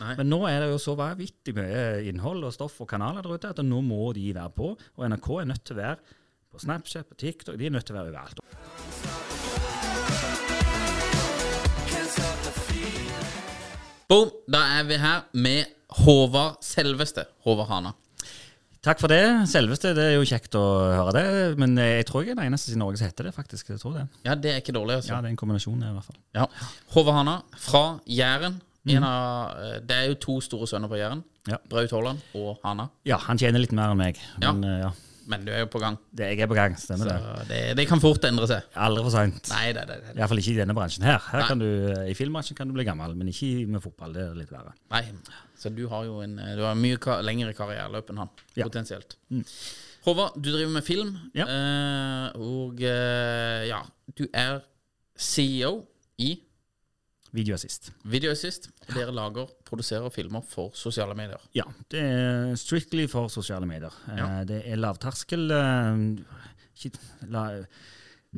Nei. Men nå er det jo så vanvittig mye innhold og stoff og kanaler der ute at nå må de være på. Og NRK er nødt til å være på Snapchat, på TikTok, de er nødt til å være overalt. Boom! Da er vi her med Håvard selveste. Håvard Hana. Takk for det. Selveste. Det er jo kjekt å høre det. Men jeg tror jeg er den eneste i Norge som heter det, faktisk. Jeg tror det. Ja, det er ikke dårlig, altså. Ja, det er en kombinasjon, i hvert fall. Ja. Håvard Hana fra Jæren. En av, eh, det er jo to store sønner på Jæren. Ja. Braut Haaland og Hana. Ja, han tjener litt mer enn meg. Ja. Men eh, ja, Men du er jo på gang. det, jeg er på gang. Stemmer Så det. det, det kan fort endre seg. Aldri for seint. Iallfall ikke i denne bransjen her. her kan du, eh, I filmbransjen kan du bli gammel, men ikke med fotball. Det er litt verre. Nei. Så du har jo en Du har mye ka lengre karriereløp enn han, Ja. potensielt. Håvard, du driver med film, Ja. og ja, du er CEO i Videoassist. Videoassist. Dere lager, produserer filmer for sosiale medier. Ja, det er strictly for sosiale medier. Eh, Ja. Det er lavterskel Shit, ikke, la,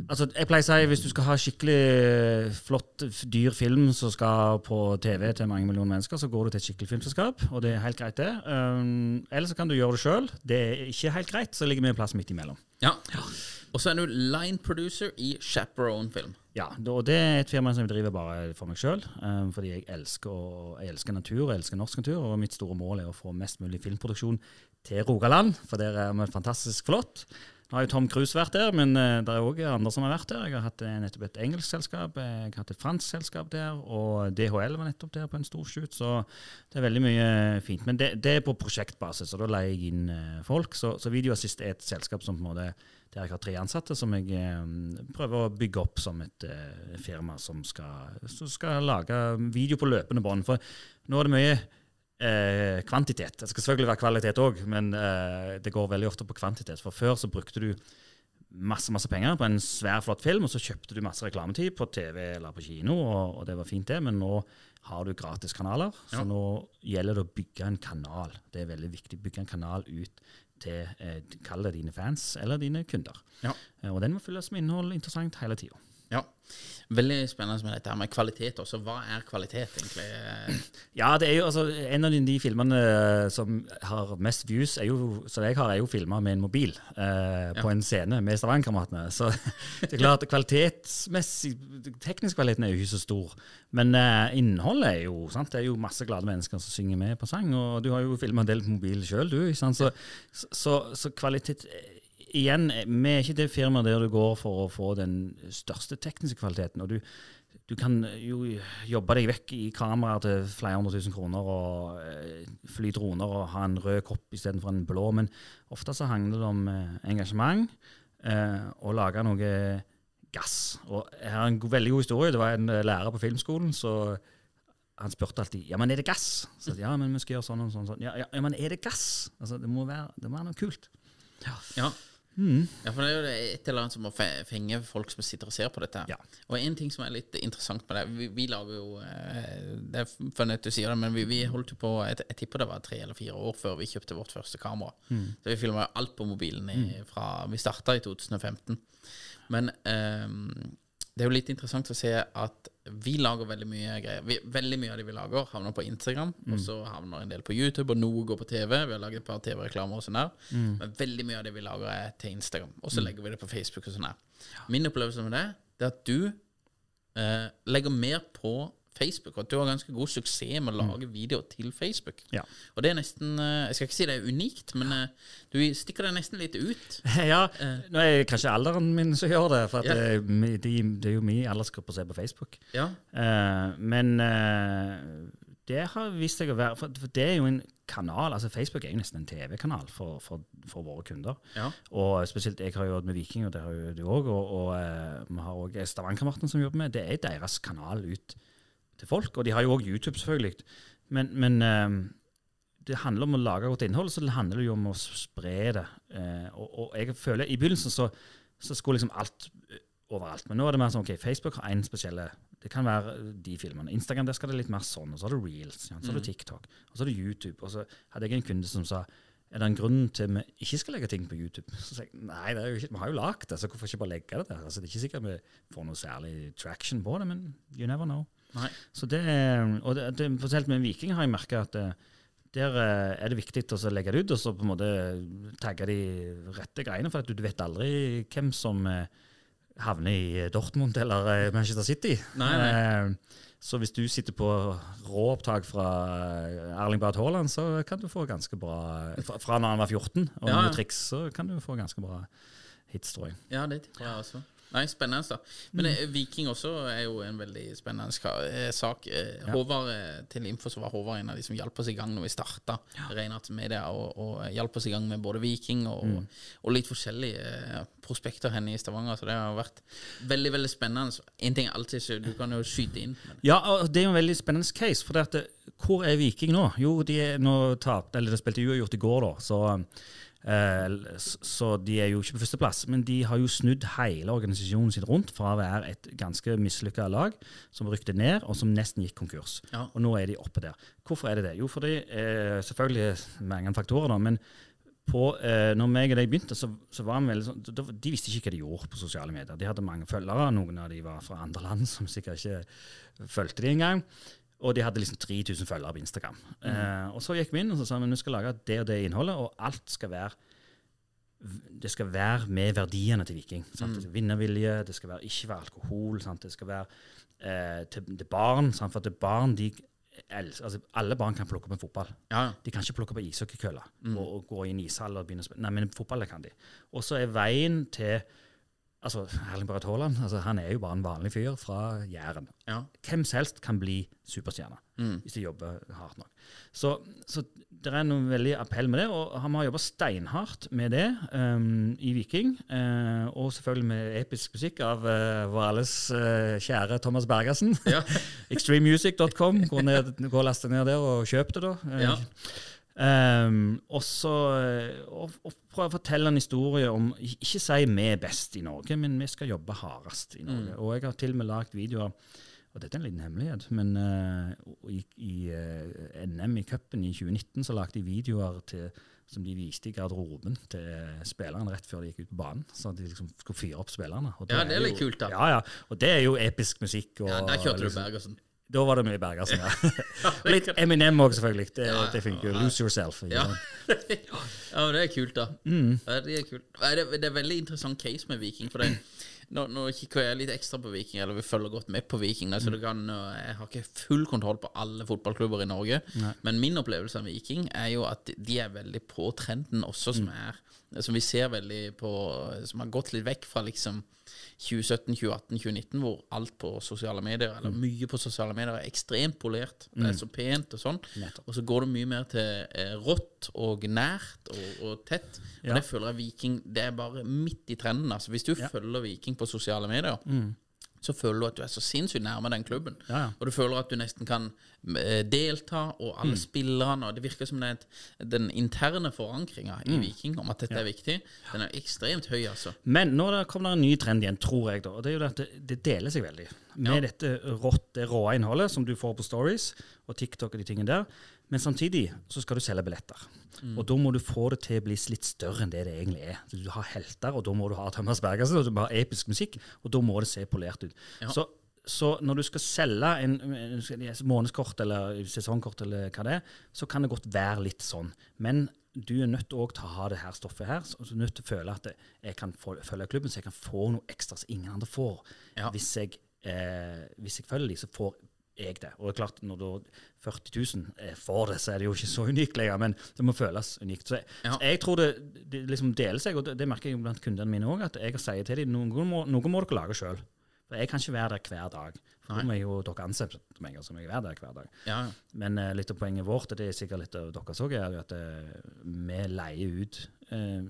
Altså, jeg pleier å si hvis du skal ha skikkelig flott, dyr film som skal på TV til mange millioner mennesker, så går du til et skikkelig filmselskap, og det er helt greit, det. Um, eller så kan du gjøre det sjøl. Det er ikke helt greit, så ligger vi en plass midt imellom. Ja. Og så er du line producer i Chaperone Film. Ja, og det er et firma som jeg driver bare for meg sjøl, um, fordi jeg elsker, jeg elsker natur, jeg elsker norsk natur, og mitt store mål er å få mest mulig filmproduksjon til Rogaland, for der er vi fantastisk flott. Nå har jo Tom Cruise vært der, men eh, det er òg andre som har vært der. Jeg har hatt eh, nettopp et engelsk selskap, jeg har hatt et fransk selskap der, og DHL var nettopp der på en stor shoot, så det er veldig mye fint. Men det, det er på prosjektbasis, og da leier jeg inn eh, folk. Så, så Videoassist er et selskap som på en måte der jeg har tre ansatte, som jeg um, prøver å bygge opp som et uh, firma som skal, som skal lage video på løpende bånd. For nå er det mye eh, kvantitet. Det skal selvfølgelig være kvalitet òg, men eh, det går veldig ofte på kvantitet. For før så brukte du masse masse penger på en svær, flott film, og så kjøpte du masse reklametid på TV eller på kino, og, og det var fint, det. Men nå har du gratiskanaler, så Ja. nå gjelder det å bygge en kanal. Det er veldig viktig. Bygge en kanal ut til eh, kall det dine fans eller dine kunder. Ja. Eh, og den må fylles med innhold interessant hele tida. Ja. Veldig spennende med dette her med kvalitet også. Hva er kvalitet, egentlig? Ja, det er jo altså En av de, de filmene eh, som har mest views, jo, som jeg har, er jo filma med en mobil eh, på en scene med Stavanger-kameratene. Så det er klart kvalitetsmessig Teknisk kvaliteten er jo ikke så stor. Men eh, innholdet er jo sant? Det er jo masse glade mennesker som synger med på sang. Og du har jo filma en del på mobil sjøl, du. Sant? Så, så, så kvalitet Igjen, vi er ikke det firmaet der du går for å få den største tekniske kvaliteten. og du du kan jo jobbe deg vekk i kameraer til flere hundre tusen kroner og eh, fly droner og ha en rød kopp istedenfor en blå, men ofte så handler det om eh, engasjement eh, og lage noe gass. Og jeg har en veldig god historie. Det var en eh, lærer på filmskolen så han spurte alltid ja, men er det gass. Så ja, men vi skal gjøre sånn og sånn. sånn. Ja, ja, men er det gass? Altså, det må være, det må være noe kult. Ja. Ja. Mm. ja, for det er jo et eller annet som må fenge folk som sitter og ser på dette. Ja. Og en ting som er litt interessant med det Vi, vi lager jo eh, Det er funnet at du sier det, men vi, vi holdt jo på jeg, jeg tipper det var tre eller fire år før vi kjøpte vårt første kamera. Så vi filma alt på mobilen i, fra Vi starta i 2015. Men ehm, det er jo litt interessant å se at vi lager veldig mye greier. Vi, veldig mye av det vi lager, havner på Instagram, og så havner en del på YouTube, og noe går på TV. Vi har laget et par TV-reklamer og sånn der. Men veldig mye av det vi lager, er til Instagram. Og så legger vi det på Facebook og sånn der. Min opplevelse med det, det er at du eh, legger mer på Facebook, og at du har ganske god suksess med å lage videoer til Facebook. Ja. Og det er nesten eh, Jeg skal ikke si det er unikt, men eh, du stikker deg nesten litt ut. Ja, nå er det kanskje alderen min som gjør det, for Ja. det, er det er jo min aldersgruppe som er på Facebook. Ja. Eh, men eh, det har vist seg å være for, det er jo en kanal, altså Facebook er jo nesten en TV-kanal for, for, for våre kunder. Ja. Og spesielt jeg har jo jobbet med Viking, og det har jo du òg. Og, og eh, vi har òg Stavanger-kameratene som jobber med. Det er deres kanal ut til folk. Og de har jo òg YouTube, selvfølgelig. Men, men eh, det handler om å lage godt innhold, så det handler jo om å spre det. Eh, og, og jeg føler I begynnelsen så, så skulle liksom alt eh, overalt. Men nå er det mer sånn ok, Facebook har én spesielle Det kan være de filmene. Instagram der skal det litt mer sånn. Og så har du Reels, ja, så har du TikTok, og så har du YouTube. Og så hadde jeg en kunde som sa er det en grunn til vi ikke skal legge ting på YouTube? Så sa jeg nei, det er jo ikke, vi har jo lagd det, så hvorfor ikke bare legge det der? Altså, det er ikke sikkert vi får noe særlig traction på det, men you never know. Nei. Så det, er- og det, det, spesielt med Viking har jeg merka at det, der eh, er det viktig å legge det ut og så på en måte tagge de rette greiene, for at du vet aldri hvem som eh, havner i Dortmund eller eh, Manchester City. Nei, nei. Eh, Så hvis du sitter på råopptak fra eh, Erling Barth Haaland, så kan du få ganske bra Fra når han var 14 og ja. triks, så kan du få ganske bra hits, tror jeg. Ja, det tror jeg også. Nei, Spennende. da Men mm. Viking også er jo en veldig spennende eh, sak. Eh, Håvard, eh, Til info så var Håvard en av de som hjalp oss i gang når vi starta Reinhardt Media, og, og hjalp oss i gang med både Viking og, og litt forskjellige eh, prospekter henne i Stavanger. Så det har vært veldig veldig spennende. En ting er alltid så Du kan jo skyte inn. Men, Ja, det er jo en veldig spennende case. For det at, hvor er Viking nå? Jo, de er nå tapt, eller de spilte uavgjort i går, da. Så, eh, så de er jo ikke på førsteplass. Men de har jo snudd hele organisasjonen sin rundt fra å være et ganske mislykka lag som rykte ned, og som nesten gikk konkurs. Ja. Og nå er de oppe der. Hvorfor er det det? Jo, fordi eh, selvfølgelig mange faktorer, da. men på, eh, når meg og de begynte, så, så var vi veldig sånn, De visste ikke hva de gjorde på sosiale medier. De hadde mange følgere. Noen av de var fra andre land som sikkert ikke fulgte de engang. Og de hadde liksom 3000 følgere på Instagram. Eh, og så gikk vi inn og så sa vi vi skal lage det og det innholdet, og alt skal være det skal være med verdiene til Viking. Sant? Skal Vinnervilje, det skal være, ikke være alkohol. Sant? Det skal være eh, til, til barn. Sant? For at barn de elsker, altså, Alle barn kan plukke opp en fotball. ja, De kan ikke plukke opp en ishockeykølle og, og gå i en ishall og begynne å spille. Nei, men fotball kan de. Og så er veien til altså Erling Braut Haaland altså, han er jo bare en vanlig fyr fra Jæren. ja. Hvem som helst kan bli superstjerne hvis de jobber hardt nok. Så, så det er noe veldig appell med det, og han har jobba steinhardt med det um, i Viking. Uh, og selvfølgelig med episk musikk av uh, vår alles uh, kjære Thomas Bergersen. Ja. Extrememusic.com. Gå, ned, gå og last ned der og kjøp det, da. Uh, Ja. Um, og så eh, prøve å fortelle en historie om Ikke si vi er best i Norge, men vi skal jobbe hardest i Norge. Og jeg har til og med lagd videoer og dette er en liten hemmelighet, men uh, i, i uh, NM i cupen i 2019 så lagde de videoer til, som de viste i garderoben til spillerne rett før de gikk ut på banen. Så de liksom skulle fyre opp spillerne. Ja, det er litt jo- kult, da. Ja, ja. Og det er jo episk musikk. Og, ja der kjørte du liksom- Bergersen. Da var det mye Bergersen, ja. og litt Eminem òg, selvfølgelig. Det, Ja, det funker jo. ja. Lose yourself. Ja. ja, men det er kult, da. Ja, det, er kult. Det, er, det er veldig interessant case med Viking. For det, nå, nå kikker jeg litt ekstra på Viking, eller vi følger godt med på Viking. Så uh, jeg har ikke full kontroll på alle fotballklubber i Norge. Men min opplevelse av Viking er jo at de er veldig på trenden også, som er som vi ser veldig på Som har gått litt vekk fra liksom 2017, 2018, 2019, hvor alt på sosiale medier, eller mye på sosiale medier, er ekstremt polert. Det er så pent og sånn. Nettopp. Og så går det mye mer til eh, rått og nært og, og tett. Og Ja. det føler jeg Viking Det er bare midt i trenden. Altså, hvis du følger Viking på sosiale medier, så føler du at du er så sinnssykt nærme den klubben. Ja, ja. Og du føler at du nesten kan eh, delta, og alle spillerne og Det virker som det er et, den interne forankringa i Viking om at dette er viktig, den er ekstremt høy, altså. Men nå er kommer det en ny trend igjen, tror jeg. da, og Det er jo det at det, det deler seg veldig. Med Ja. dette rått, det rå innholdet som du får på Stories og TikTok og de tingene der. Men samtidig så skal du selge billetter. Mm. Og da må du få det til å bli litt større enn det det egentlig er. Så Du har helter, og da må du ha Thomas Bergersen, og du må ha episk musikk, og da må det se polert ut. Ja. Så, så når du skal selge en, en månedskort eller sesongkort, eller hva det er, så kan det godt være litt sånn. Men du er nødt til å ha det her stoffet her, så du er nødt til å føle at jeg kan følge klubben, så jeg kan få noe ekstra som ingen andre får. Ja. Hvis, jeg, eh, hvis jeg følger dem, så får jeg det. Og det er klart, når da 40 000 eh, får det, så er det jo ikke så unikt lenger, men det må føles unikt. Så jeg, Ja. så jeg tror det, det liksom deler seg, og det, det merker jeg blant kundene mine òg, at jeg sier til dem noe må, noe må dere lage sjøl. For jeg kan ikke være der hver dag. For må jo dere ansette meg, så må jeg være der hver dag. Ja, Men uh, litt av poenget vårt, og det er sikkert litt av deres òg, er at uh, vi leier ut uh,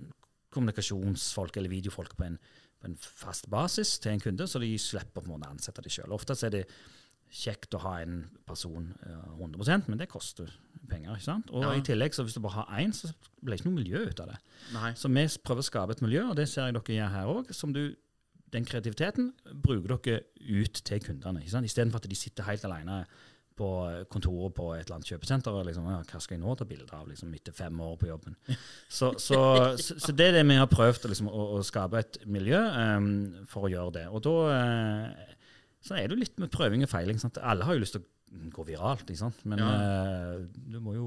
kommunikasjonsfolk eller videofolk på en, på en fast basis til en kunde, så de slipper på en måte å ansette de sjøl. Ofte er det kjekt å ha en person eh, 100% men det koster penger. ikke sant? Og Ja. i tillegg, så hvis du bare har én, så blir det ikke noe miljø ut av det. Nei. Så vi prøver å skape et miljø, og det ser jeg dere gjør her òg. som du den kreativiteten bruker dere ut til kundene. ikke sant? Istedenfor at de sitter helt alene på kontoret på et eller annet kjøpesenter og liksom, ja, hva skal jeg nå ta bilde av liksom, etter fem år på jobben. Så, så, så, så det er det vi har prøvd liksom, å, å skape et miljø um, for å gjøre det. Og da eh, så er det jo litt med prøving og feiling. Sant? Alle har jo lyst til å gå viralt, men eh, du må jo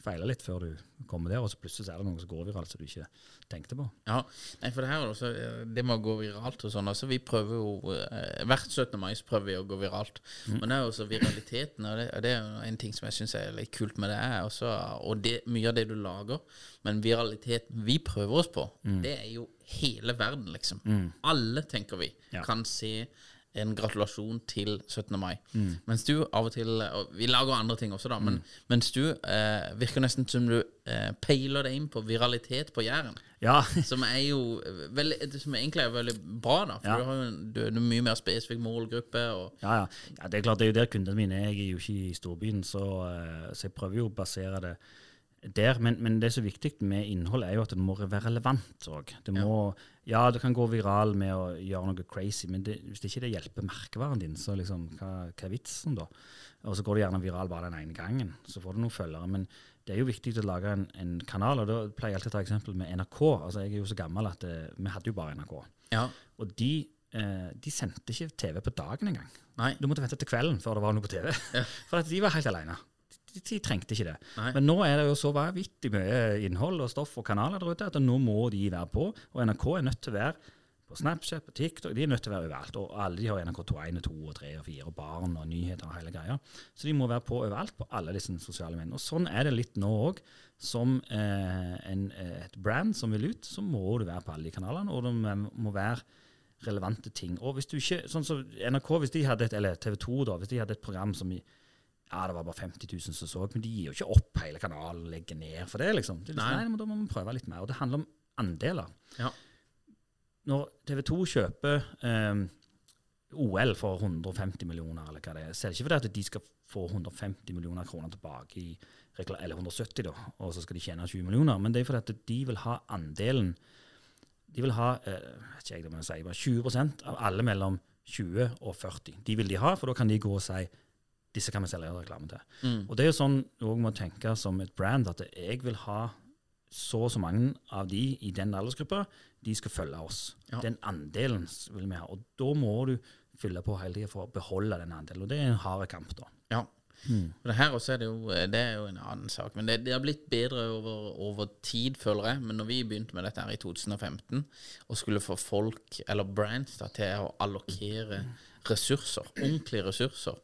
feile litt før du kommer der, og så plutselig er det noe som går viralt som du ikke tenkte på. Ja, nei, for det her er også, eh, det med å gå viralt og sånn, altså vi prøver jo, eh, hvert 17. mai så prøver vi å gå viralt, men det er jo også viraliteten, og det, og det er en ting som jeg synes er litt kult med det, er også, og det, mye av det du lager, men viraliteten vi prøver oss på, det er jo hele verden, liksom. Alle, tenker vi, Ja. kan se en gratulasjon til 17. mai. Mens du av og til og Vi lager andre ting også, da, men mens du eh, virker nesten som du eh, peiler deg inn på viralitet på Jæren. Ja, Som er jo veldig, Som egentlig er veldig bra, da. For Ja. du har jo en, du, du mye mer spesifikk målgruppe. Og, Ja, ja. ja, det er klart det er jo der kundene mine er. Jeg er jo ikke i storbyen, så, eh, så jeg prøver jo å basere det der. Men, men det som er viktig med innhold, er jo at det må være relevant òg. Det ja, det kan gå viral med å gjøre noe crazy, men det, hvis ikke det hjelper merkevaren din, så liksom, hva, hva er vitsen da? Og så går det gjerne viral bare den ene gangen, så får du noen følgere. Men det er jo viktig å lage en, en kanal, og da pleier jeg alltid å ta eksempel med NRK. Altså, jeg er jo så gammel at det, vi hadde jo bare NRK. ja. Og de, eh, de sendte ikke TV på dagen engang. Nei. Du måtte vente til kvelden før det var noe på TV. For at de var helt alene. De, trengte ikke det. Nei. Men nå er det jo så vanvittig mye innhold og stoff og kanaler der ute at nå må de være på. Og NRK er nødt til å være på Snapchat, på TikTok, de er nødt til å være overalt. Og alle de har NRK1, 2, 3 og 4, og barn og nyheter og hele greia. Så de må være på overalt på alle disse sosiale mediene. Og sånn er det litt nå òg. Som eh, en, eh, et brand som vil ut, så må du være på alle de kanalene, og det må være relevante ting. Og hvis du ikke, sånn som NRK, hvis de hadde et, eller TV 2 da, hvis de hadde et program som i ja, det var bare 50 000 som så, men de gir jo ikke opp hele kanalen og legger ned for det, liksom. Det liksom Nei. nei, men da må vi prøve litt mer. Og det handler om andeler. Ja. Når TV 2 kjøper eh, OL for 150 millioner, eller hva det er, så er det ikke fordi at de skal få 150 millioner kroner tilbake i eller 170 da, og så skal de tjene 20 millioner, men det er fordi at de vil ha andelen de vil ha eh, vet ikke jeg det må jeg si, bare 20% av alle mellom 20 og 40. De vil de ha, for da kan de gå og si disse kan vi selge reklame til. Mm. Og det er jo sånn også må tenke som et brand, at jeg vil ha så og så mange av de i den aldersgruppa, de skal følge oss. Ja. Den andelen vil vi ha. Og da må du fylle på hele tida for å beholde den andelen. Og det er en hard kamp, da. Ja. Mm. det her også er det jo, det er jo en annen sak. Men det, det har blitt bedre over, over tid, føler jeg. Men når vi begynte med dette her i 2015, og skulle få folk, eller brands, da, til å allokere ressurser, ordentlige ressurser,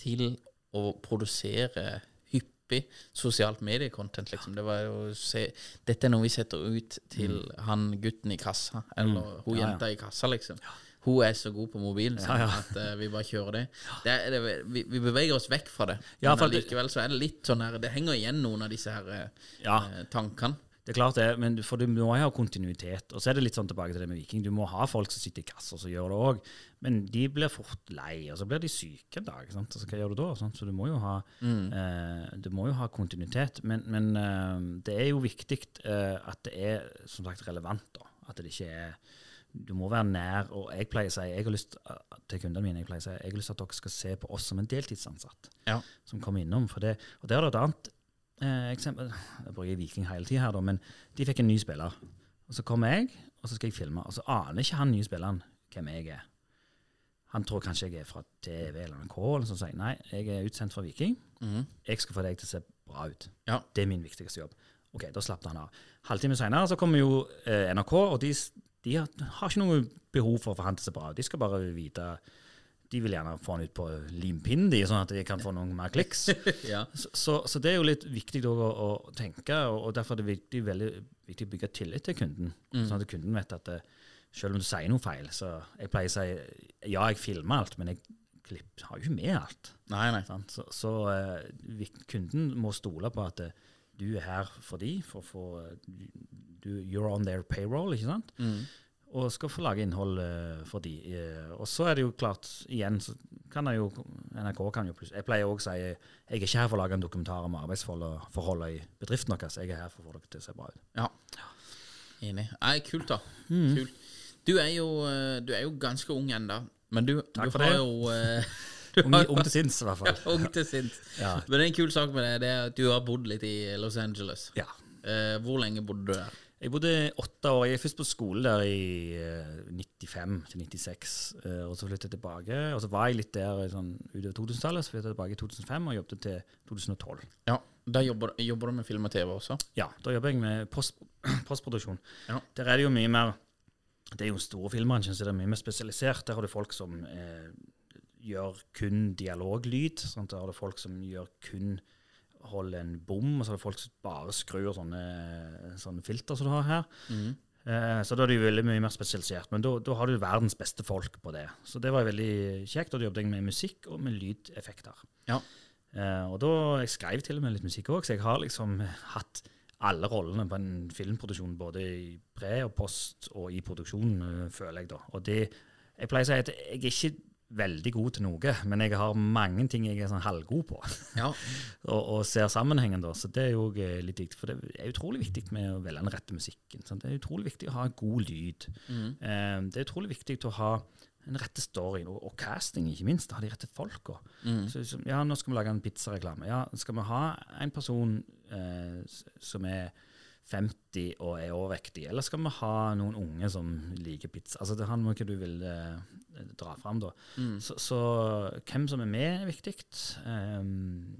til å produsere hyppig sosialt mediekontent, liksom. Det var jo se Dette er noe vi setter ut til han gutten i kassa, eller hun Ja, ja. jenta i kassa, liksom. Hun er så god på mobilen sånn Ja, ja. at uh, vi bare kjører det. det, er, det vi, vi beveger oss vekk fra det. Ja, men likevel så er det litt sånn her Det henger igjen noen av disse her uh, Ja. tankene. Det er klart det, men for du må ha kontinuitet. Og så er det litt sånn tilbake til det med Viking. Du må ha folk som sitter i kassa som gjør det òg. Men de blir fort lei, og så blir de syke en dag. Sant? Altså, hva gjør du da? Sant? Så du må jo ha, eh, du må jo ha kontinuitet. Men, men eh, det er jo viktig eh, at det er som sagt relevant. da. At det ikke er Du må være nær. Og jeg pleier å si jeg har lyst eh, til kundene mine jeg pleier å si, jeg har lyst til at dere skal se på oss som en deltidsansatt Ja. som kommer innom. For det, og det er det et annet eh, eksempel. Jeg bruker Viking hele tida her, da, men de fikk en ny spiller. Og så kommer jeg, og så skal jeg filme. Og så aner ikke han nye spilleren hvem jeg er. Han tror kanskje jeg er fra TV eller NRK, eller så sier jeg, nei, jeg er utsendt fra Viking. Mhm. Jeg skal få deg til å se bra ut. Ja. Det er min viktigste jobb. Ok, Da slapp han av. Halvtime senere så kommer jo eh, NRK, og de, de har, har ikke noe behov for å få han til å se bra ut. De skal bare vite De vil gjerne få den ut på limpinnen, de, sånn at de kan få noen mer kliks. ja. Så, så, så det er jo litt viktig å, å tenke, og, og derfor er det viktig, veldig viktig å bygge tillit til kunden. Sånn at kunden vet at det, selv om du sier noe feil, så jeg pleier å si ja, jeg filmer alt, men jeg klipp, har jo ikke med alt. Nei, nei. Sånn? Så, så uh, kunden må stole på at eh, du er her for de, for å få du, You're on their payroll, ikke sant? Og skal få lage innhold eh, for de. Eh, og så er det jo klart, igjen, så kan jeg jo NRK kan jo plutselig Jeg pleier òg å si jeg er ikke her for å lage en dokumentar om arbeidsforholdene i bedriften deres, jeg er her for å få dere til å se bra ut. Ja. Enig. Nei, kult, da. Mm. Kult. Du er jo, eh, du er jo ganske ung ennå, men du, Takk du for har det. jo uh, Ung, ung til sinns, i hvert fall. Ja, ung til sinns. Ja. Men det er en kul sak med det, det er at du har bodd litt i Los Angeles. Ja. Uh, hvor lenge bodde du der? Jeg bodde åtte år. Jeg er først på skole der i eh, 95 til 96, eh, og så flyttet jeg tilbake. Og så var jeg litt der sånn, utover 2000-tallet, så flyttet jeg tilbake i 2005 og jobbet til 2012. Ja, Da jobber, jobber du med film og TV også? Ja, da jobber jeg med post, postproduksjon. Ja. Der er det jo mye mer Det er jo store filmbransjen, så det er mye mer spesialisert. Der har du folk som eh, gjør kun dialoglyd. Sant? Der har du folk som gjør kun holder en bom, og så er det folk som bare skrur sånne, sånne filter som du har her. Mm. Eh, så da er det jo veldig mye mer spesialisert. Men da, da har du verdens beste folk på det. Så det var veldig kjekt. Og da jobbet jeg med musikk og med lydeffekter. Ja. Eh, og da jeg skrev til og med litt musikk òg, så jeg har liksom hatt alle rollene på en filmproduksjon, både i pre og post og i produksjon, eh, føler jeg da. Og det, jeg pleier å si at jeg er ikke veldig god til noe, men jeg har mange ting jeg er sånn halvgod på, Ja. og, og ser sammenhengen da. Så det er jo eh, litt viktig, for det er utrolig viktig med å velge den rette musikken. Sant? Det er utrolig viktig å ha god lyd. Mm. Eh, det er utrolig viktig å ha den rette storyen, og, og casting, ikke minst. Ha de rette folka. Mm. Så, ja, nå skal vi lage en pizzareklame. Ja, skal vi ha en person eh, som er 50 og er overvektig, eller skal vi ha noen unge som liker pizza? Altså, det handler om hva du vil eh, dra fram, da. Mm. Så, så hvem som er med, er viktig. Um,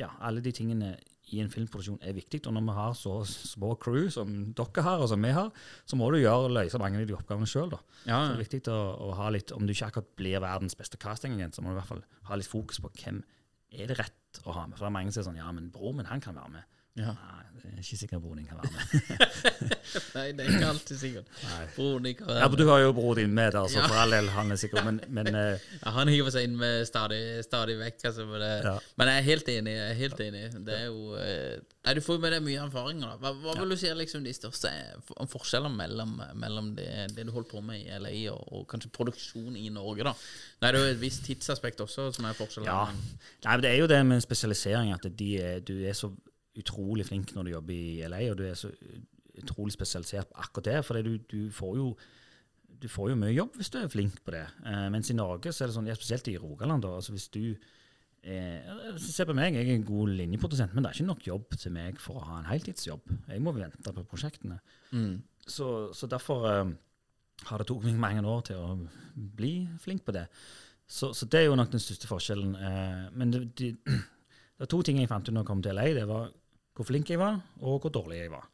ja, alle de tingene i en filmproduksjon er viktig. Og når vi har så små crew som dere har, og som vi har, så må du gjøre løse mange av de oppgavene sjøl. Ja, Så det er viktig å, å ha litt, om du ikke akkurat blir verdens beste castingagent, så må du i hvert fall ha litt fokus på hvem er det rett å ha med. For det er mange som er sånn Ja, men broren min, han kan være med. Ja. Nei, det er ikke sikkert broren din kan være med. Nei, det er ikke alltid sikkert. Broren din kan være med. Ja, men Du har jo broren din med, der, så for all del, han er sikkert Men, men uh, Ja, han hiver seg inn med stadig, stadig vekk. Altså, men, det, Ja. men jeg er helt enig. Jeg er helt enig. Det er jo Uh, Nei, Du får jo med deg mye erfaringer. da. Hva, hva vil du si er liksom de største for- forskjellene mellom, mellom det, det du holder på med i LA, og, og kanskje produksjon i Norge? da? Nå er jo et visst tidsaspekt også som er forskjellen. Ja. Nei, men Det er jo det med spesialisering, at de du er så utrolig flink når du jobber i LA, og du er så utrolig spesialisert på akkurat det. For du, du får jo du får jo mye jobb hvis du er flink på det. Eh, mens i Norge, så er det sånn, ja, spesielt i Rogaland, da, altså hvis du eh, Se på meg, jeg er en god linjeprodusent, men det er ikke nok jobb til meg for å ha en heltidsjobb. Jeg må vente på prosjektene. Mm. Så, så derfor eh, har det tok meg mange år til å bli flink på det. Så, så det er jo nok den største forskjellen. Eh, men det, det, det er to ting jeg fant ut når jeg kom til LA. Det var hvor flink jeg var, og hvor dårlig jeg var.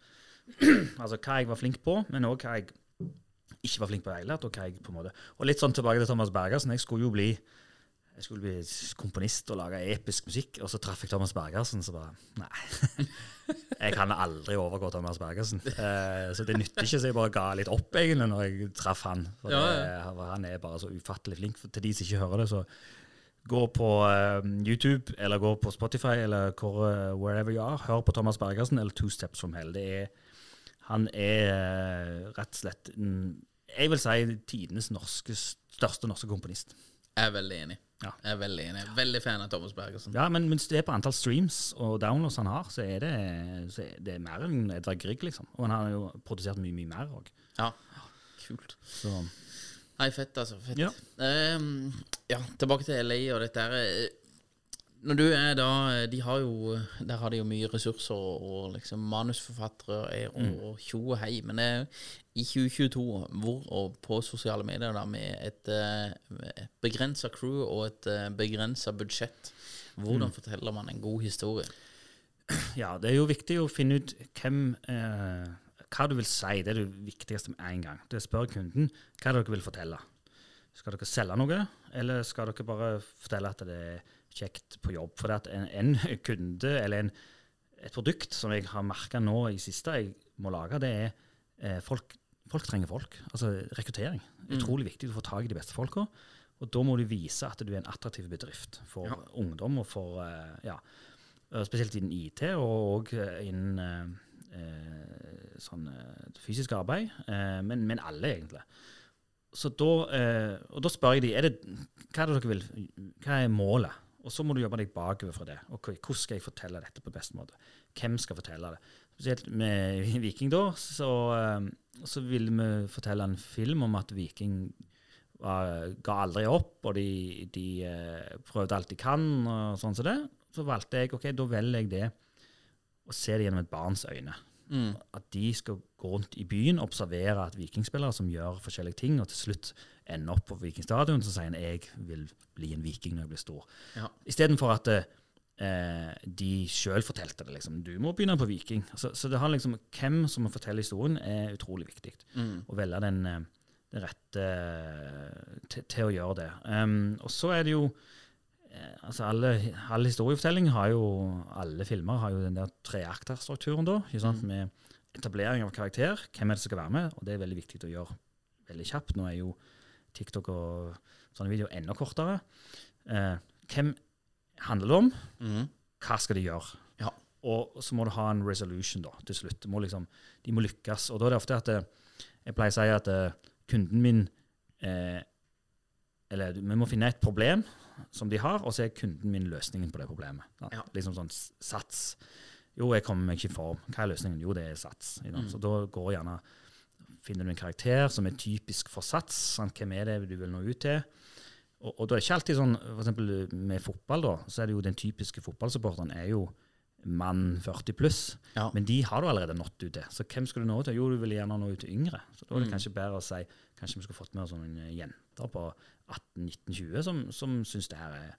altså hva jeg var flink på, men òg hva jeg ikke var flink på i det hele tatt. Og, hva jeg på en måte. og litt sånn tilbake til Thomas Bergersen. Jeg skulle jo bli jeg skulle bli komponist og lage episk musikk, og så traff jeg Thomas Bergersen, så bare Nei. Jeg kan aldri overgå Thomas Bergersen. Eh, så det nytter ikke, så jeg bare ga litt opp egentlig når jeg traff han. For Ja, det, han er bare så ufattelig flink. For til de som ikke hører det, så gå på uh, YouTube eller gå på Spotify eller hvor, uh, wherever you are. Hør på Thomas Bergersen eller Two Steps From Hell. Det er, han er uh, rett og slett Jeg vil si tidenes norske, største norske komponist. Jeg er veldig enig. Ja. Jeg er veldig enig. Veldig fan av Thomas Bergersen. Ja, men hvis det er på antall streams og downloads han har, så er det, så er det mer enn Edvard Grieg, liksom. Og han har jo produsert mye, mye mer òg. Ja, kult. Så Nei, fett, altså. Fett. Ja. Um, ja, tilbake til LA og dette her. eh, Når du er da De har jo Der har de jo mye ressurser og, liksom manusforfattere er- og, Mm. og tjo og hei. Men eh, i 2022, hvor og på sosiale medier da med et uh, begrensa crew og et begrensa budsjett, hvordan Mm. forteller man en god historie? ja, det er jo viktig å finne ut hvem eh, Hva du vil si. Det er det viktigste med en gang. Det Spør kunden hva dere vil fortelle. Skal dere selge noe, eller skal dere bare fortelle at det er kjekt på jobb? For at en, en kunde, eller en, et produkt som jeg har merka nå i siste jeg må lage, det er eh, folk, folk trenger folk. Altså rekruttering. Utrolig viktig å få tak i de beste folka. Og da må du vise at du er en attraktiv bedrift for Ja. ungdom og for eh, ja, eh, Spesielt innen IT og og innen eh, eh, sånn eh, fysisk arbeid. Eh, men, men alle, egentlig. Så da, eh, og da spør jeg de, hva er det dere vil, hva er målet? Og så må du jobbe deg bakover fra det. Ok, Hvordan skal jeg fortelle dette på best måte? Hvem skal fortelle det? Spesielt med Viking, da, så, eh, så ville vi fortelle en film om at Viking var, ga aldri opp, og de, de eh, prøvde alt de kan, og sånn som det. Så valgte jeg ok, da velger jeg det å se det gjennom et barns øyne. At de skal gå rundt i byen, observere at vikingspillere som gjør forskjellige ting, og til slutt ender opp på Vikingstadion, så sier en 'jeg vil bli en viking når jeg blir stor'. Ja. Istedenfor at eh, de sjøl fortalte det. liksom, 'Du må begynne på Viking'. Så, så det har liksom, hvem som må fortelle historien, er utrolig viktig. Å velge den, eh, den rette eh, til, til å gjøre det. Um, og så er det jo altså alle, alle historiefortellinger har jo Alle filmer har jo den der treakterstrukturen, da. Sant? Med etablering av karakter. Hvem er det som skal være med? Og det er veldig viktig å gjøre veldig kjapt. Nå er jo TikTok og sånne videoer enda kortere. Eh, hvem handler det om? Mm. Hva skal de gjøre? Ja. Og så må du ha en resolution da, til slutt. De må liksom, de må lykkes. Og da er det ofte at eh, jeg pleier å si at eh, kunden min eh, Eller vi må finne et problem som de har, og så er kunden min løsningen på det problemet. Ja. Liksom sånn sats. Jo, jeg kommer meg ikke i form. Hva er løsningen? Jo, det er sats. Mm. Så da går gjerne Finner du en karakter som er typisk for sats? Sant? Hvem er det du vil nå ut til? Og, og da er det ikke alltid sånn, for eksempel med fotball, da, så er det jo den typiske fotballsupporteren er jo mann 40 pluss. Ja. Men de har du allerede nådd ut til. Så hvem skal du nå ut til? Jo, du vil gjerne nå ut til yngre. Så da er det kanskje bedre å si kanskje vi skulle fått med sånne jenter på 18-19-20 som, som syns det her er,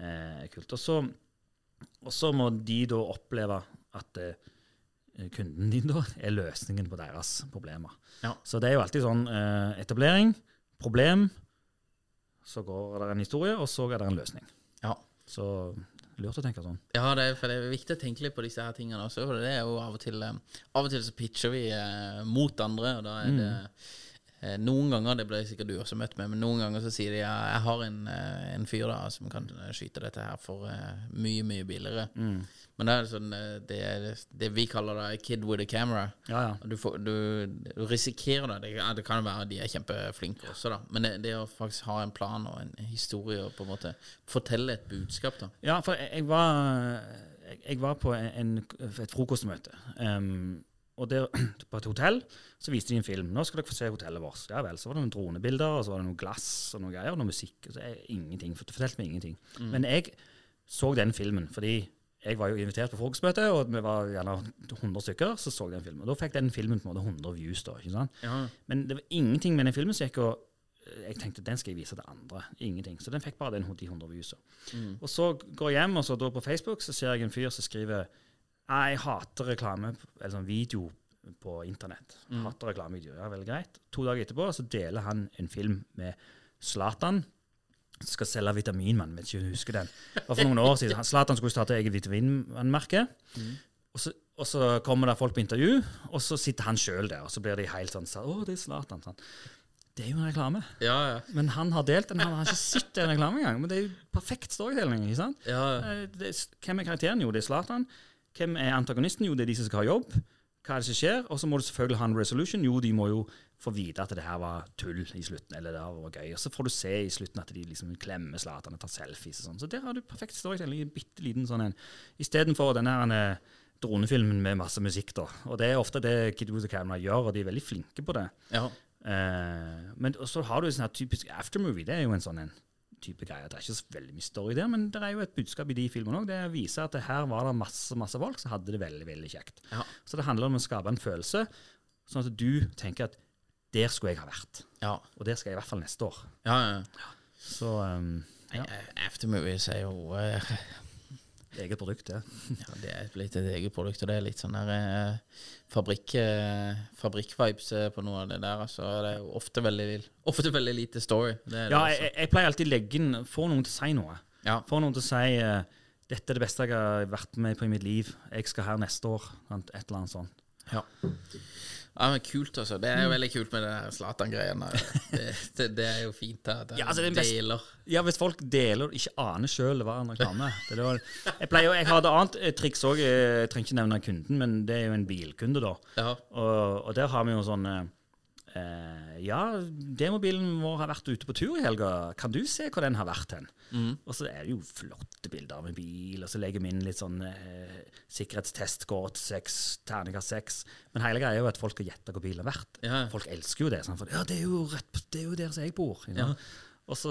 eh, er kult. Og så, og så må de da oppleve at eh, kunden din da er løsningen på deres problemer. Ja. Så det er jo alltid sånn eh, etablering, problem, så går det en historie, og så er det en løsning. Ja. Så lurt å tenke sånn. Ja, det er, for det er viktig å tenke litt på disse her tingene også. For det er jo av og til eh, Av og til så pitcher vi eh, mot andre, og da er det eh, Noen ganger, det ble sikkert du også møtt med, men noen ganger så sier de ja, jeg har en, eh, en fyr da som kan eh, skyte dette her for uh, mye, mye billigere. Men det er sånn eh, det, er det vi kaller da kid with a camera. Ja, ja. Du, får, du, du risikerer det. Det, ja, det kan jo være de er kjempeflinke også, da. Men det, det å faktisk ha en plan og en historie og på en måte fortelle et budskap, da. Ja, for jeg, jeg, var, jeg, jeg var på en, et frokostmøte. Um, og der, på et hotell så viste de en film. 'Nå skal dere få se hotellet vårt.' Ja vel. Så var det noen dronebilder, og så var det noe glass og noe greier, og noe musikk. Og så er ingenting. For det fortalte meg ingenting. Men jeg så den filmen fordi jeg var jo invitert på frokostmøte, og vi var gjerne 100 stykker. Så så jeg den filmen. Og da fikk den filmen på en måte 100 views. da, ikke sant? Ja. Men det var ingenting med den filmen som gikk og jeg tenkte den skal jeg vise til andre. Ingenting. Så den fikk bare den, de 100 viewsa. Og så går jeg hjem, og så da på Facebook så ser jeg en fyr som skriver «Nei, jeg hater reklame, eller sånn video på internett. Hater reklamevideoer. Ja, veldig greit. To dager etterpå så deler han en film med Zlatan. som Skal selge vitaminmann, vet ikke om du husker den. Det var for noen år siden. Zlatan skulle starte eget vitaminvannmerke. Og, så, og så kommer det folk på intervju, og så sitter han sjøl der, og så blir de helt sånn så, Å, det er Zlatan. Sånn. Det er jo en reklame. Ja, ja. Men han har delt den. Han har ikke sett en reklame engang. Men det er jo perfekt storytelling. ikke sant? ja. Eh, Det hvem er karakteren? Jo, det er Zlatan. Hvem er antagonisten? Jo, det er de som skal ha jobb. Hva er det som skjer? Og så må du selvfølgelig ha en resolution. Jo, de må jo få vite at det her var tull i slutten, eller det var gøy. Og så får du se i slutten at de liksom klemmer Zlatan og tar selfies og sånn. Så der har du perfekt storytelling. En bitte liten sånn en. Istedenfor denne her eh, dronefilmen med masse musikk, da. Og det er ofte det Kid with the Camera gjør, og de er veldig flinke på det. ja. Eh, men så har du en sånn typisk aftermovie. Det er jo en sånn en type greier. Det er ikke så veldig mye story der, men det er jo et budskap i de filmene òg. Det viser at det her var det masse masse folk som hadde det veldig veldig kjekt. Ja. Så det handler om å skape en følelse, sånn at du tenker at der skulle jeg ha vært. ja. Og der skal jeg i hvert fall neste år. ja, ja. Så um, ja, Eh, Aftermovies er jo eh, eget produkt, det. ja, Det er blitt et eget produkt, og det er litt sånn der eh, fabrikk, eh, fabrikk-vibes eh, på noe av det der. Altså, det er jo ofte veldig, ofte veldig lite story. Det er det Ja, jeg, jeg pleier alltid å legge inn Få noen til å si noe. ja. Få noen til å si eh, dette er det beste jeg har vært med på i mitt liv. Jeg skal her neste år. Et eller annet sånt. Ja. Ja, men kult, altså. Det er jo veldig kult med det der Zlatan-greiene. Det, det, det er jo fint at Ja, altså, er best- deler. Ja, hvis folk deler og ikke aner sjøl hva en reklame. Det var, jeg, pleier, jeg har et annet eh, triks òg. Jeg trenger ikke nevne kunden, men det er jo en bilkunde, da. Ja. Og, og der har vi jo sånn eh, Ja, demobilen vår har vært ute på tur i helga. Kan du se hvor den har vært hen? Og så er det jo flotte bilder av en bil, og så legger vi inn litt sånn eh, sikkerhetstest, går til seks, terningkast seks. Men hele greia er jo at folk skal gjette hvor bilen har vært. Ja. Folk elsker jo det. Sånn, for ja, det er jo rett, det er jo der som jeg bor. sant? Og så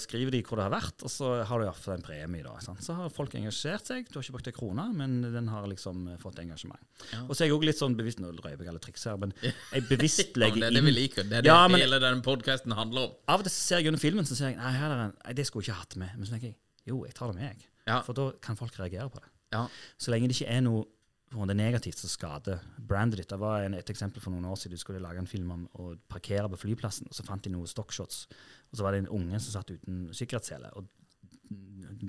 skriver de hvor det har vært, og så har du iallfall en premie. da, sant? Så har folk engasjert seg. Du har ikke brukt en krone, men den har liksom eh, fått engasjement. Ja. Og så er jeg òg litt sånn bevisst Nå røper jeg alle triks her, men jeg bevisst Ja, inn det er det vi liker. Det er det Ja, men- hele denne podkasten handler om. Av og til ser jeg under filmen så ser jeg, nei, her er en, nei, det skulle jeg ikke hatt med. Men så tenker jeg jo, jeg tar det med, jeg. Ja. For da kan folk reagere på det. Ja. Så lenge det ikke er noe på det er negativt som skader brandet ditt. Det var en, et eksempel for noen år siden. Du skulle lage en film om å parkere på flyplassen, og så fant de noen stockshots. Og så var det en unge som satt uten sikkerhetssele. Og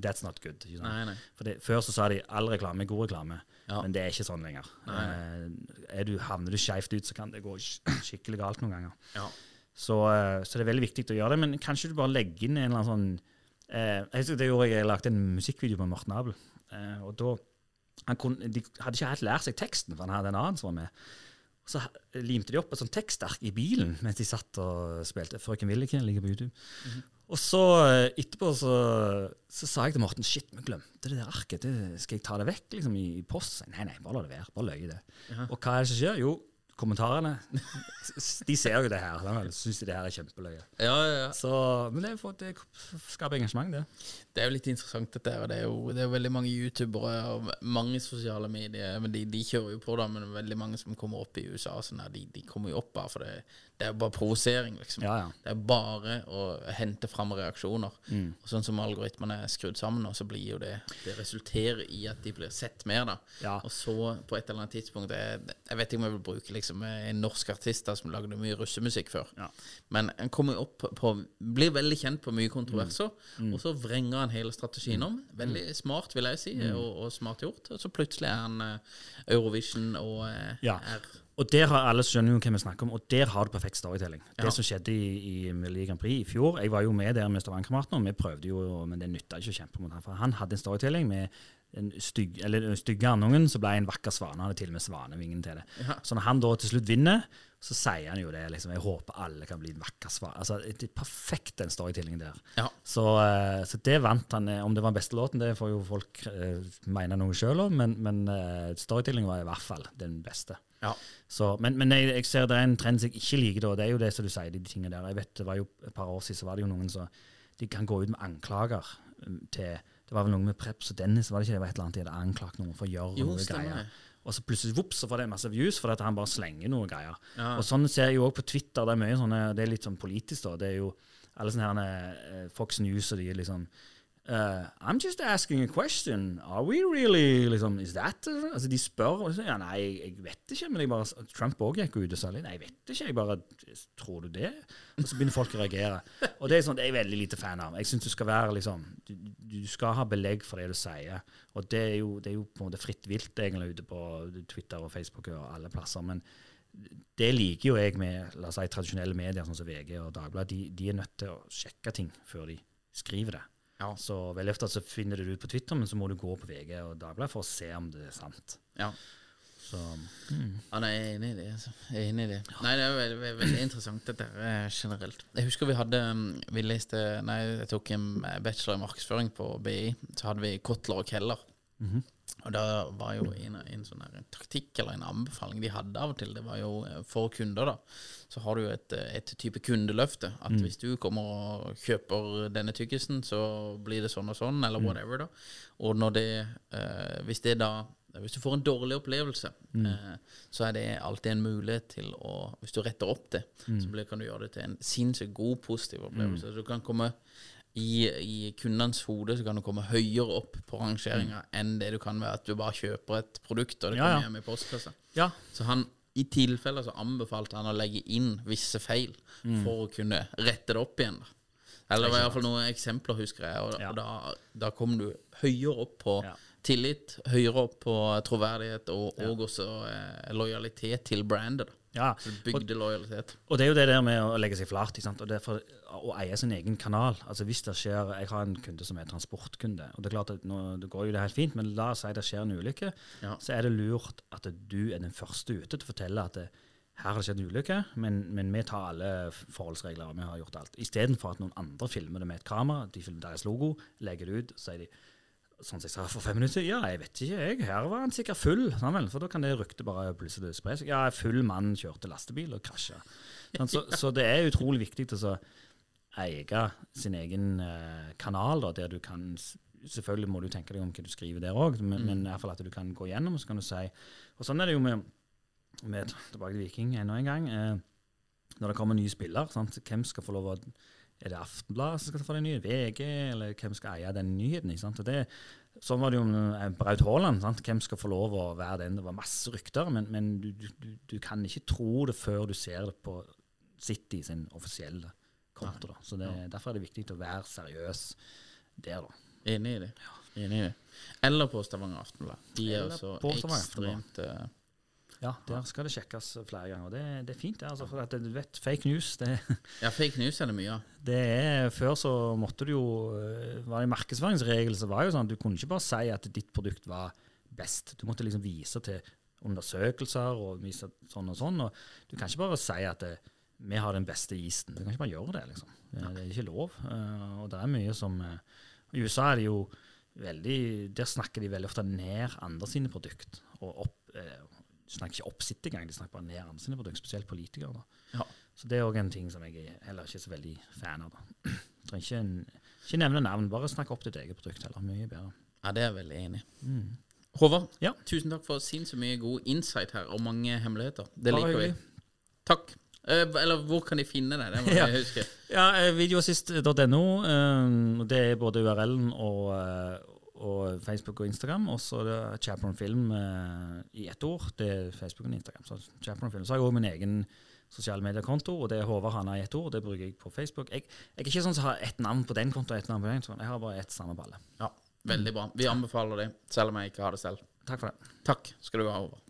that's not good. Ikke sant? Nei, nei. Det, Før så sa de all reklame er god reklame, Ja. men det er ikke sånn lenger. Eh, er du, havner du skeivt ut, så kan det gå skikkelig galt noen ganger. Ja. Så, eh, så det er veldig viktig å gjøre det. Men kanskje du bare legger inn en eller annen sånn eh, jeg husker Det gjorde jeg, jeg lagde en musikkvideo med Morten Abel. Eh, og da kunne, De hadde ikke helt lært seg teksten, for han hadde en annen som var med. Så limte de opp et sånt tekstark i bilen mens de satt og spilte. 'Frøken Williken' ligger på YouTube. Og så eh, etterpå så, så sa jeg til Morten shit, vi glemte det der arket. Det, skal jeg ta det vekk liksom, i, i post? Nei, nei, bare la det være. Bare løye det. Og hva er det som skjer? Jo, kommentarene. De ser jo det her. De syns det her er kjempeløye. Ja, ja, ja. Så, men det, er for, det skaper engasjement, det. Det er jo litt interessant, dette. her, Det er jo, det er jo veldig mange youtubere og mange sosiale medier. men De, de kjører jo på, da, men veldig mange som kommer opp i USA, sånn her, de, de kommer jo opp bare for det. Er bare provosering, liksom. Ja, ja. Det er bare å hente fram reaksjoner. Og sånn som algoritmene er skrudd sammen og så blir jo det Det resulterer i at de blir sett mer, da. Ja. Og så, på et eller annet tidspunkt Jeg, jeg vet ikke om jeg vil bruke liksom en norsk artist da, som lagde mye russemusikk før. Ja. Men han kommer opp på Blir veldig kjent på mye kontroverser, Mm. og så vrenger han hele strategien om. Veldig smart, vil jeg si, Mm. og, og smart gjort. Og så plutselig er han uh, Eurovision og uh, er Og der har alle skjønner jo hvem vi snakker om, og der har du perfekt storytelling. Ja. Det som skjedde i, i Melodi Grand Prix i fjor Jeg var jo med der med Stavangerkameratene, og vi prøvde jo, men det nytta ikke å kjempe mot han. For han hadde en storytelling med den stygge, stygge andungen, så ble en vakker svane. Han hadde til og med svanevingen til det. Ja. Så når han da til slutt vinner, så sier han jo det. liksom, Jeg håper alle kan bli en vakker svane. Altså, det er perfekt, den storytellingen der. Ja. Så, eh, så det vant han. eh, Om det var den beste låten, det får jo folk uh, mene noe sjøl om, men, men uh, storytellingen var i hvert fall den beste. Ja. Så, men men jeg, jeg ser det er en trend som jeg ikke liker. Da. Det er jo det som du sier, de tingene der. Jeg vet, det var jo Et par år siden så var det jo noen som de kan gå ut med anklager um, til Det var vel noe med Preps og Dennis, var det ikke det var et eller annet de hadde anklagt noen for å gjøre Jo, noe greier. det. Og så plutselig vops, så får det masse views fordi han bare slenger noe greier. Ja. Og sånn ser jeg jo òg på Twitter. Det er mye sånne, det er litt sånn politisk, da. Det er jo alle sånne her eh, Fox News og de liksom liksom Uh, I'm just asking a question. Are we really liksom, Is that Altså, De spør og så, ja, Nei, jeg, vet ikke. Men jeg bare, Trump òg gikk ut og sa. Nei, jeg vet ikke. Jeg bare Tror du det? Og så begynner folk å reagere. Og det er sånn, det er jeg veldig lite fan av. Jeg syns du skal være liksom du, du skal ha belegg for det du sier. Og det er jo, det er jo på en måte fritt vilt egentlig ute på Twitter og Facebook og alle plasser. Men det liker jo jeg med la oss si, tradisjonelle medier sånn som VG og Dagbladet. De, de er nødt til å sjekke ting før de skriver det. Ja. Så veldig ofte så finner du det ut på Twitter, men så må du gå på VG og Dagbladet for å se om det er sant. ja. Så Ja, nei, jeg er enig i det. Altså. Jeg er enig i det. Nei, det er veldig, veldig, interessant dette eh, generelt. Jeg husker vi hadde um, Vi leste Nei, jeg tok en bachelor i markedsføring på BI. Så hadde vi Kotler og Keller. Og da var jo en, en sånn her taktikk eller en anbefaling de hadde av og til, det var jo eh, for kunder, da. Så har du jo et, eh, et type kundeløfte. At hvis du kommer og kjøper denne tyggisen, så blir det sånn og sånn, eller whatever, da. Og det eh, Hvis det da hvis du får en dårlig opplevelse, eh, så er det alltid en mulighet til å Hvis du retter opp det, så blir, kan du gjøre det til en sinnssykt god, positiv opplevelse. Så du kan komme i, i kundenes hode så kan du komme høyere opp på rangeringa enn det du kan ved at du bare kjøper et produkt, og det kommer ja. hjem i postkassa. ja. Så han i tilfelle så anbefalte han å legge inn visse feil for å kunne rette det opp igjen. da. Eller det var fall noen eksempler, husker jeg. Og, Ja. og da, da kom du høyere opp på Ja. tillit, høyere opp på troverdighet og, og også eh, lojalitet til brandet. da. Ja. Du bygde lojalitet. Og det er jo det der med å legge seg flat. Og derfor å eie sin egen kanal. Altså hvis det skjer, Jeg har en kunde som er transportkunde. og Det er klart at nå det går jo det helt fint, men la oss si det skjer en ulykke. Ja. Så er det lurt at du er den første ute til å fortelle at det, her har det skjedd en ulykke, men, men vi tar alle forholdsregler. og vi har gjort alt. Istedenfor at noen andre filmer det med et kamera, de filmer deres logo, legger det ut, så sier de sånn som jeg sa for fem minutter, ja, jeg vet ikke, jeg, her var han sikkert full, vel, for da kan det ryktet bare plutselig spre seg. Ja, full mann kjørte lastebil og krasja. Sånn, så, så det er utrolig viktig å å eie sin egen eh, kanal, da, der du kan Selvfølgelig må du tenke deg om hva du skriver der òg, men, Mm. men i hvert fall at du kan gå gjennom, så kan du si Og sånn er det jo med, med tilbake til Viking enda en gang. Eh, når det kommer nye spiller, sant? hvem skal få lov å Er det Aftenbladet som skal få den nye? VG? Eller hvem skal eie den nyheten? Ikke sant? Og det, sånn var det jo med eh, Braut Haaland. Sant? Hvem skal få lov å være den? Det var masse rykter, men, men du, du, du- kan ikke tro det før du ser det på City sin offisielle konto. Da. Så det, Derfor er det viktig å være seriøs der, da. Enig i det. Enig i det. Eller på Stavanger Aftenblad. De er Eller så ekstremt eh, Ja, Der skal det sjekkes flere ganger. Det, det er fint, det. Altså, for at du vet, fake news det, Ja, fake news er det mye av. det er, Før så måtte du jo øh, var det en markedsføringsregel så var jo sånn at du kunne ikke bare si at ditt produkt var best. Du måtte liksom vise til undersøkelser og vise sånn og sånn. og Du kan ikke bare si at det, vi har den beste isen. Du kan ikke bare gjøre det. liksom. Det, det er ikke lov. Eh, og det er mye som eh, I USA er det jo veldig Der snakker de veldig ofte ned andre sine produkt. Og opp, eh, de snakker ikke opp sitt engang, de snakker bare ned produkt, spesielt politikere. Ja. Så det er òg en ting som jeg er heller ikke er så veldig fan av. da. Trenger ikke, en, ikke nevne navn, bare snakk opp ditt eget produkt heller. Mye bedre. Ja, det er jeg veldig enig i. Mm. Håvard, Ja. tusen takk for sinnssykt mye god insight her, og mange hemmeligheter. Det liker vi. Takk. Eh, eller hvor kan de finne deg? Det må Ja. jeg huske. Ja, eh, videoassist.no. eh, Det er både URL-en og, og Facebook og Instagram. Og så det Chaperon Film eh, i ett ord. Det er Facebook og Instagram. Så Chaperon Film. Så har jeg òg min egen sosiale mediekonto, og det er Håvard Hanna i ett ord. Det bruker jeg på Facebook. Jeg, jeg er ikke sånn som har ett navn på den kontoen ett navn på den kontoen. Jeg har bare ett samme balle. Ja, veldig bra. Vi anbefaler det, selv om jeg ikke har det selv. Takk for det. Takk skal du ha, Håvard.